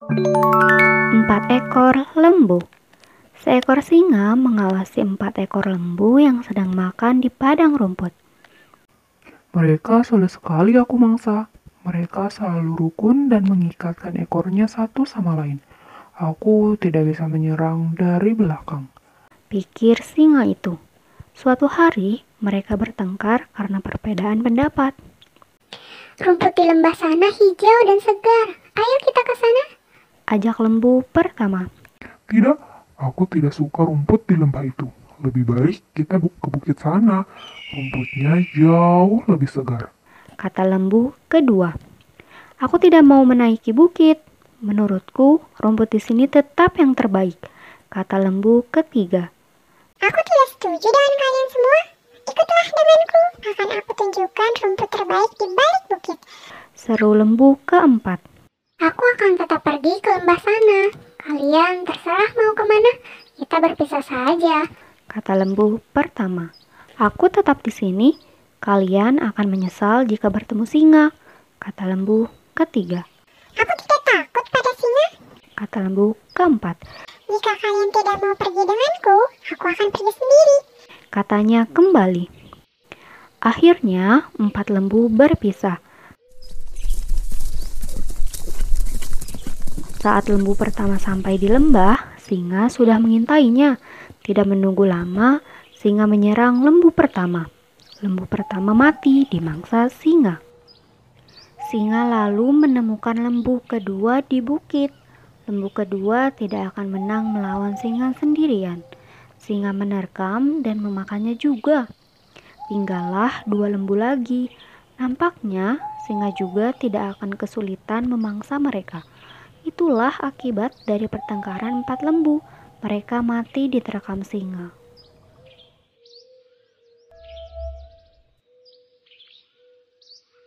Empat ekor lembu. Seekor singa mengawasi empat ekor lembu yang sedang makan di padang rumput. Mereka sulit sekali aku mangsa. Mereka selalu rukun dan mengikatkan ekornya satu sama lain. Aku tidak bisa menyerang dari belakang. Pikir singa itu. Suatu hari, mereka bertengkar karena perbedaan pendapat. Rumput di lembah sana hijau dan segar. Ayo kita ke sana. Ajak lembu pertama. Tidak, aku tidak suka rumput di lembah itu. Lebih baik kita bu- ke bukit sana. Rumputnya jauh lebih segar. Kata lembu kedua. Aku tidak mau menaiki bukit. Menurutku, rumput di sini tetap yang terbaik. Kata lembu ketiga. Aku tidak setuju dengan kalian semua. Ikutlah denganku. Akan aku tunjukkan rumput terbaik di balik bukit. Seru lembu keempat. Aku akan tetap pergi ke lembah sana. Kalian terserah mau ke mana. Kita berpisah saja. Kata lembu pertama. Aku tetap di sini. Kalian akan menyesal jika bertemu singa. Kata lembu ketiga. Aku tidak takut pada singa. Kata lembu keempat. Jika kalian tidak mau pergi denganku, aku akan pergi sendiri. Katanya kembali. Akhirnya, empat lembu berpisah. Saat lembu pertama sampai di lembah, singa sudah mengintainya. Tidak menunggu lama, singa menyerang lembu pertama. Lembu pertama mati di mangsa singa. Singa lalu menemukan lembu kedua di bukit. Lembu kedua tidak akan menang melawan singa sendirian. Singa menerkam dan memakannya juga. Tinggallah dua lembu lagi. Nampaknya singa juga tidak akan kesulitan memangsa mereka. Itulah akibat dari pertengkaran empat lembu. Mereka mati diterkam singa.